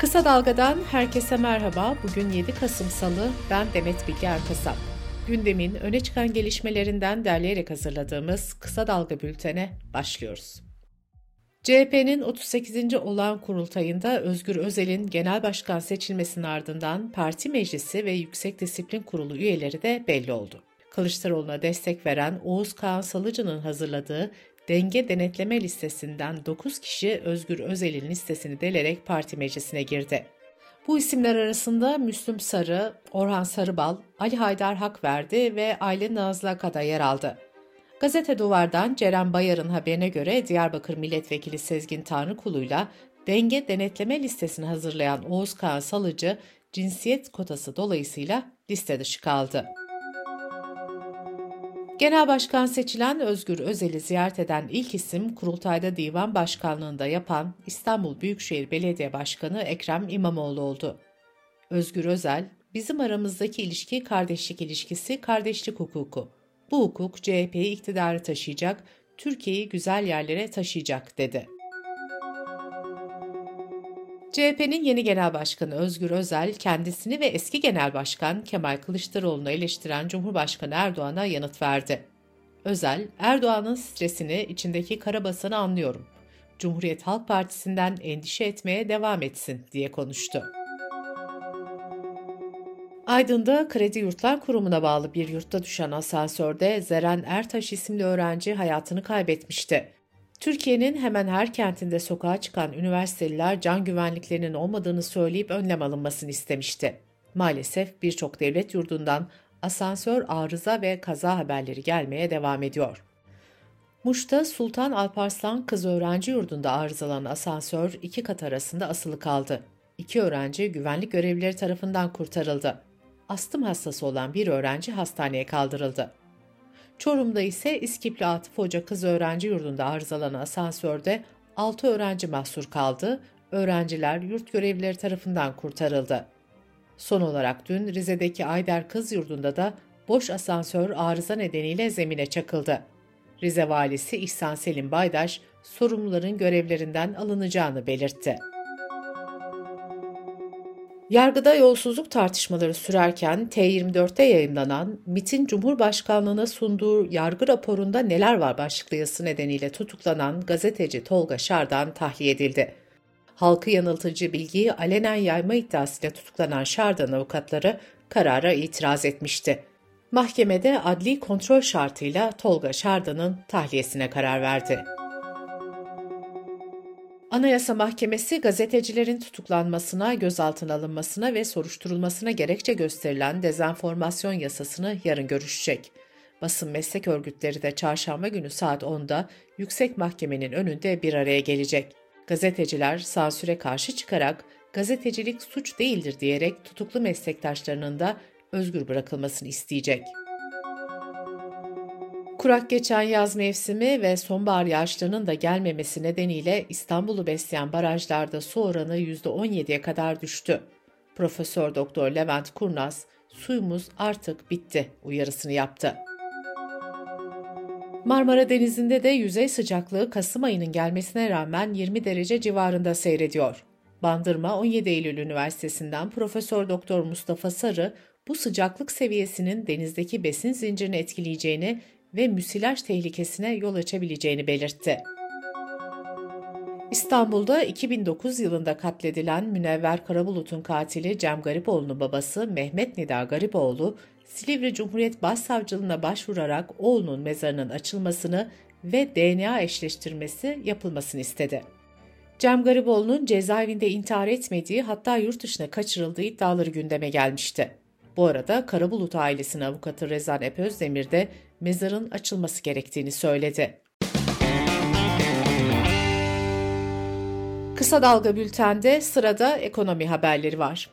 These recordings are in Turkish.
Kısa Dalga'dan herkese merhaba. Bugün 7 Kasım Salı, ben Demet Bilge Erkasap. Gündemin öne çıkan gelişmelerinden derleyerek hazırladığımız Kısa Dalga bültene başlıyoruz. CHP'nin 38. olan kurultayında Özgür Özel'in genel başkan seçilmesinin ardından parti meclisi ve Yüksek Disiplin Kurulu üyeleri de belli oldu. Kılıçdaroğlu'na destek veren Oğuz Kağan Salıcı'nın hazırladığı denge denetleme listesinden 9 kişi Özgür Özel'in listesini delerek parti meclisine girdi. Bu isimler arasında Müslüm Sarı, Orhan Sarıbal, Ali Haydar Hakverdi ve Aylin Nazlı da yer aldı. Gazete Duvar'dan Ceren Bayar'ın haberine göre Diyarbakır Milletvekili Sezgin Tanrıkulu'yla denge denetleme listesini hazırlayan Oğuz Kağan Salıcı cinsiyet kotası dolayısıyla liste dışı kaldı. Genel Başkan seçilen Özgür Özel'i ziyaret eden ilk isim kurultayda divan başkanlığında yapan İstanbul Büyükşehir Belediye Başkanı Ekrem İmamoğlu oldu. Özgür Özel, bizim aramızdaki ilişki kardeşlik ilişkisi, kardeşlik hukuku. Bu hukuk CHP'yi iktidarı taşıyacak, Türkiye'yi güzel yerlere taşıyacak dedi. CHP'nin yeni genel başkanı Özgür Özel, kendisini ve eski genel başkan Kemal Kılıçdaroğlu'nu eleştiren Cumhurbaşkanı Erdoğan'a yanıt verdi. Özel, Erdoğan'ın stresini, içindeki karabasanı anlıyorum. Cumhuriyet Halk Partisi'nden endişe etmeye devam etsin diye konuştu. Aydın'da Kredi Yurtlar Kurumu'na bağlı bir yurtta düşen asansörde Zeren Ertaş isimli öğrenci hayatını kaybetmişti. Türkiye'nin hemen her kentinde sokağa çıkan üniversiteliler can güvenliklerinin olmadığını söyleyip önlem alınmasını istemişti. Maalesef birçok devlet yurdundan asansör arıza ve kaza haberleri gelmeye devam ediyor. Muş'ta Sultan Alparslan Kız Öğrenci Yurdu'nda arızalanan asansör iki kat arasında asılı kaldı. İki öğrenci güvenlik görevlileri tarafından kurtarıldı. Astım hastası olan bir öğrenci hastaneye kaldırıldı. Çorum'da ise İskipli Atıf Hoca Kız Öğrenci Yurdu'nda arızalanan asansörde 6 öğrenci mahsur kaldı, öğrenciler yurt görevlileri tarafından kurtarıldı. Son olarak dün Rize'deki Ayder Kız Yurdu'nda da boş asansör arıza nedeniyle zemine çakıldı. Rize Valisi İhsan Selim Baydaş, sorumluların görevlerinden alınacağını belirtti. Yargıda yolsuzluk tartışmaları sürerken T24'te yayınlanan MIT'in Cumhurbaşkanlığına sunduğu yargı raporunda neler var başlıklı yazısı nedeniyle tutuklanan gazeteci Tolga Şardan tahliye edildi. Halkı yanıltıcı bilgiyi alenen yayma iddiasıyla tutuklanan Şardan avukatları karara itiraz etmişti. Mahkemede adli kontrol şartıyla Tolga Şardan'ın tahliyesine karar verdi. Anayasa Mahkemesi gazetecilerin tutuklanmasına, gözaltına alınmasına ve soruşturulmasına gerekçe gösterilen dezenformasyon yasasını yarın görüşecek. Basın meslek örgütleri de çarşamba günü saat 10'da yüksek mahkemenin önünde bir araya gelecek. Gazeteciler sansüre karşı çıkarak gazetecilik suç değildir diyerek tutuklu meslektaşlarının da özgür bırakılmasını isteyecek. Kurak geçen yaz mevsimi ve sonbahar yağışlarının da gelmemesi nedeniyle İstanbul'u besleyen barajlarda su oranı %17'ye kadar düştü. Profesör Doktor Levent Kurnaz, suyumuz artık bitti uyarısını yaptı. Marmara Denizi'nde de yüzey sıcaklığı Kasım ayının gelmesine rağmen 20 derece civarında seyrediyor. Bandırma 17 Eylül Üniversitesi'nden Profesör Doktor Mustafa Sarı bu sıcaklık seviyesinin denizdeki besin zincirini etkileyeceğini ve müsilaj tehlikesine yol açabileceğini belirtti. İstanbul'da 2009 yılında katledilen Münevver Karabulut'un katili Cem Garipoğlu'nun babası Mehmet Nida Garipoğlu, Silivri Cumhuriyet Başsavcılığına başvurarak oğlunun mezarının açılmasını ve DNA eşleştirmesi yapılmasını istedi. Cem Garipoğlu'nun cezaevinde intihar etmediği hatta yurt dışına kaçırıldığı iddiaları gündeme gelmişti. Bu arada Karabulut ailesinin avukatı Rezan Epözdemir de mezarın açılması gerektiğini söyledi. Kısa Dalga Bülten'de sırada ekonomi haberleri var.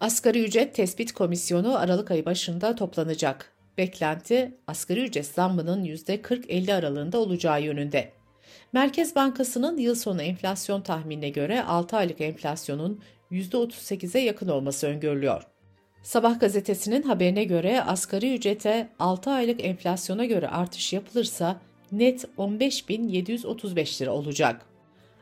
Asgari ücret tespit komisyonu Aralık ayı başında toplanacak. Beklenti asgari ücret zammının %40-50 aralığında olacağı yönünde. Merkez Bankası'nın yıl sonu enflasyon tahminine göre 6 aylık enflasyonun %38'e yakın olması öngörülüyor. Sabah gazetesinin haberine göre asgari ücrete 6 aylık enflasyona göre artış yapılırsa net 15.735 lira olacak.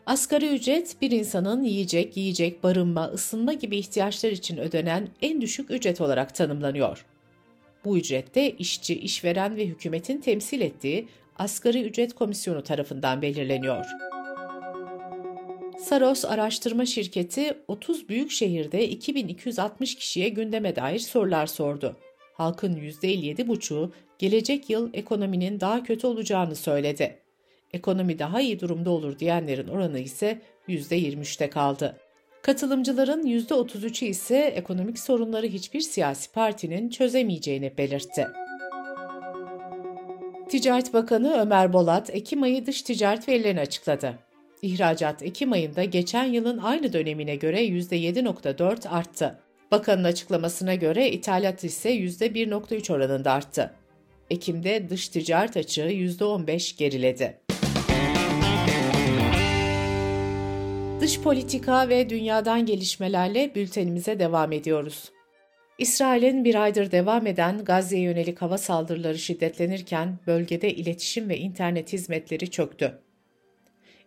Asgari ücret bir insanın yiyecek, yiyecek, barınma, ısınma gibi ihtiyaçlar için ödenen en düşük ücret olarak tanımlanıyor. Bu ücret de işçi, işveren ve hükümetin temsil ettiği Asgari Ücret Komisyonu tarafından belirleniyor. Saros Araştırma Şirketi 30 büyük şehirde 2260 kişiye gündeme dair sorular sordu. Halkın %57,5'u gelecek yıl ekonominin daha kötü olacağını söyledi. Ekonomi daha iyi durumda olur diyenlerin oranı ise %23'te kaldı. Katılımcıların %33'ü ise ekonomik sorunları hiçbir siyasi partinin çözemeyeceğini belirtti. Ticaret Bakanı Ömer Bolat, Ekim ayı dış ticaret verilerini açıkladı. İhracat Ekim ayında geçen yılın aynı dönemine göre %7.4 arttı. Bakanın açıklamasına göre ithalat ise %1.3 oranında arttı. Ekim'de dış ticaret açığı %15 geriledi. Dış politika ve dünyadan gelişmelerle bültenimize devam ediyoruz. İsrail'in bir aydır devam eden Gazze'ye yönelik hava saldırıları şiddetlenirken bölgede iletişim ve internet hizmetleri çöktü.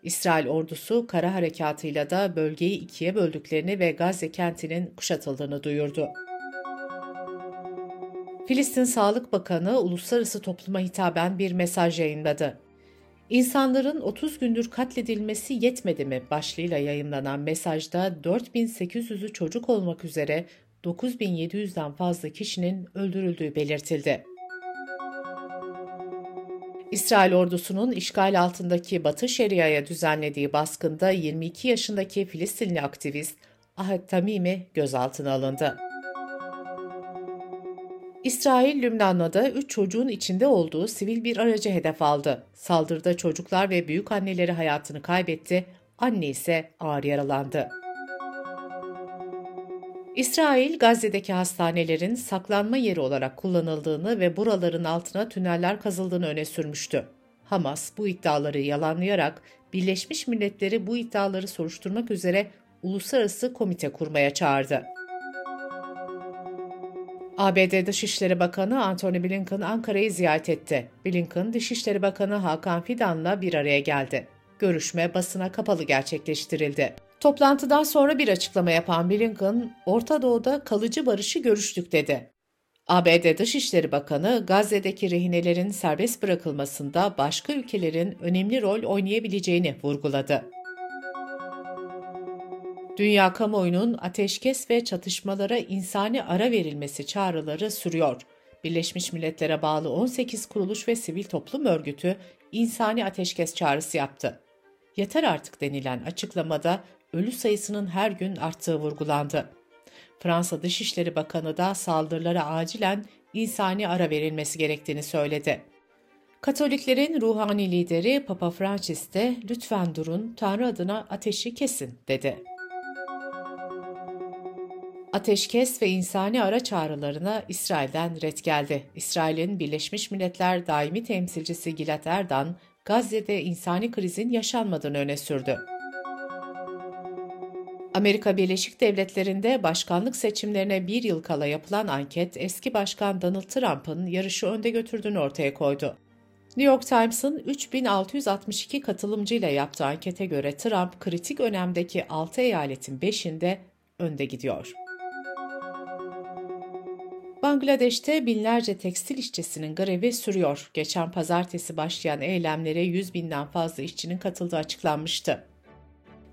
İsrail ordusu kara harekatıyla da bölgeyi ikiye böldüklerini ve Gazze kentinin kuşatıldığını duyurdu. Filistin Sağlık Bakanı uluslararası topluma hitaben bir mesaj yayınladı. İnsanların 30 gündür katledilmesi yetmedi mi başlığıyla yayınlanan mesajda 4800'ü çocuk olmak üzere 9700'den fazla kişinin öldürüldüğü belirtildi. İsrail ordusunun işgal altındaki Batı Şeria'ya düzenlediği baskında 22 yaşındaki Filistinli aktivist Ahed Tamimi gözaltına alındı. İsrail, Lübnan'da 3 çocuğun içinde olduğu sivil bir aracı hedef aldı. Saldırıda çocuklar ve büyük anneleri hayatını kaybetti, anne ise ağır yaralandı. İsrail, Gazze'deki hastanelerin saklanma yeri olarak kullanıldığını ve buraların altına tüneller kazıldığını öne sürmüştü. Hamas bu iddiaları yalanlayarak Birleşmiş Milletleri bu iddiaları soruşturmak üzere uluslararası komite kurmaya çağırdı. ABD Dışişleri Bakanı Antony Blinken Ankara'yı ziyaret etti. Blinken, Dışişleri Bakanı Hakan Fidan'la bir araya geldi. Görüşme basına kapalı gerçekleştirildi. Toplantıdan sonra bir açıklama yapan Blinken, Orta Doğu'da kalıcı barışı görüştük dedi. ABD Dışişleri Bakanı, Gazze'deki rehinelerin serbest bırakılmasında başka ülkelerin önemli rol oynayabileceğini vurguladı. Dünya kamuoyunun ateşkes ve çatışmalara insani ara verilmesi çağrıları sürüyor. Birleşmiş Milletler'e bağlı 18 kuruluş ve sivil toplum örgütü insani ateşkes çağrısı yaptı. Yeter artık denilen açıklamada ölü sayısının her gün arttığı vurgulandı. Fransa Dışişleri Bakanı da saldırılara acilen insani ara verilmesi gerektiğini söyledi. Katoliklerin ruhani lideri Papa Francis de lütfen durun, Tanrı adına ateşi kesin dedi. Ateşkes ve insani ara çağrılarına İsrail'den ret geldi. İsrail'in Birleşmiş Milletler daimi temsilcisi Gilad Erdan, Gazze'de insani krizin yaşanmadığını öne sürdü. Amerika Birleşik Devletleri'nde başkanlık seçimlerine bir yıl kala yapılan anket eski başkan Donald Trump'ın yarışı önde götürdüğünü ortaya koydu. New York Times'ın 3662 katılımcıyla yaptığı ankete göre Trump kritik önemdeki 6 eyaletin 5'inde önde gidiyor. Bangladeş'te binlerce tekstil işçisinin grevi sürüyor. Geçen pazartesi başlayan eylemlere 100 binden fazla işçinin katıldığı açıklanmıştı.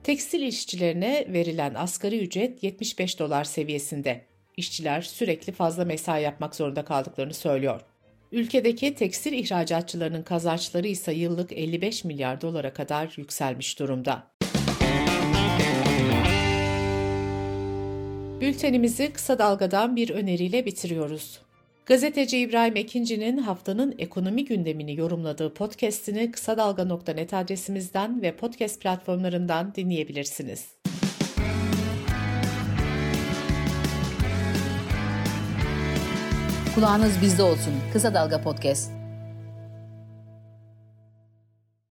Tekstil işçilerine verilen asgari ücret 75 dolar seviyesinde. İşçiler sürekli fazla mesai yapmak zorunda kaldıklarını söylüyor. Ülkedeki tekstil ihracatçılarının kazançları ise yıllık 55 milyar dolara kadar yükselmiş durumda. Bültenimizi kısa dalgadan bir öneriyle bitiriyoruz. Gazeteci İbrahim Ekinci'nin haftanın ekonomi gündemini yorumladığı podcast'ini kısa dalga.net adresimizden ve podcast platformlarından dinleyebilirsiniz. Kulağınız bizde olsun. Kısa Dalga Podcast.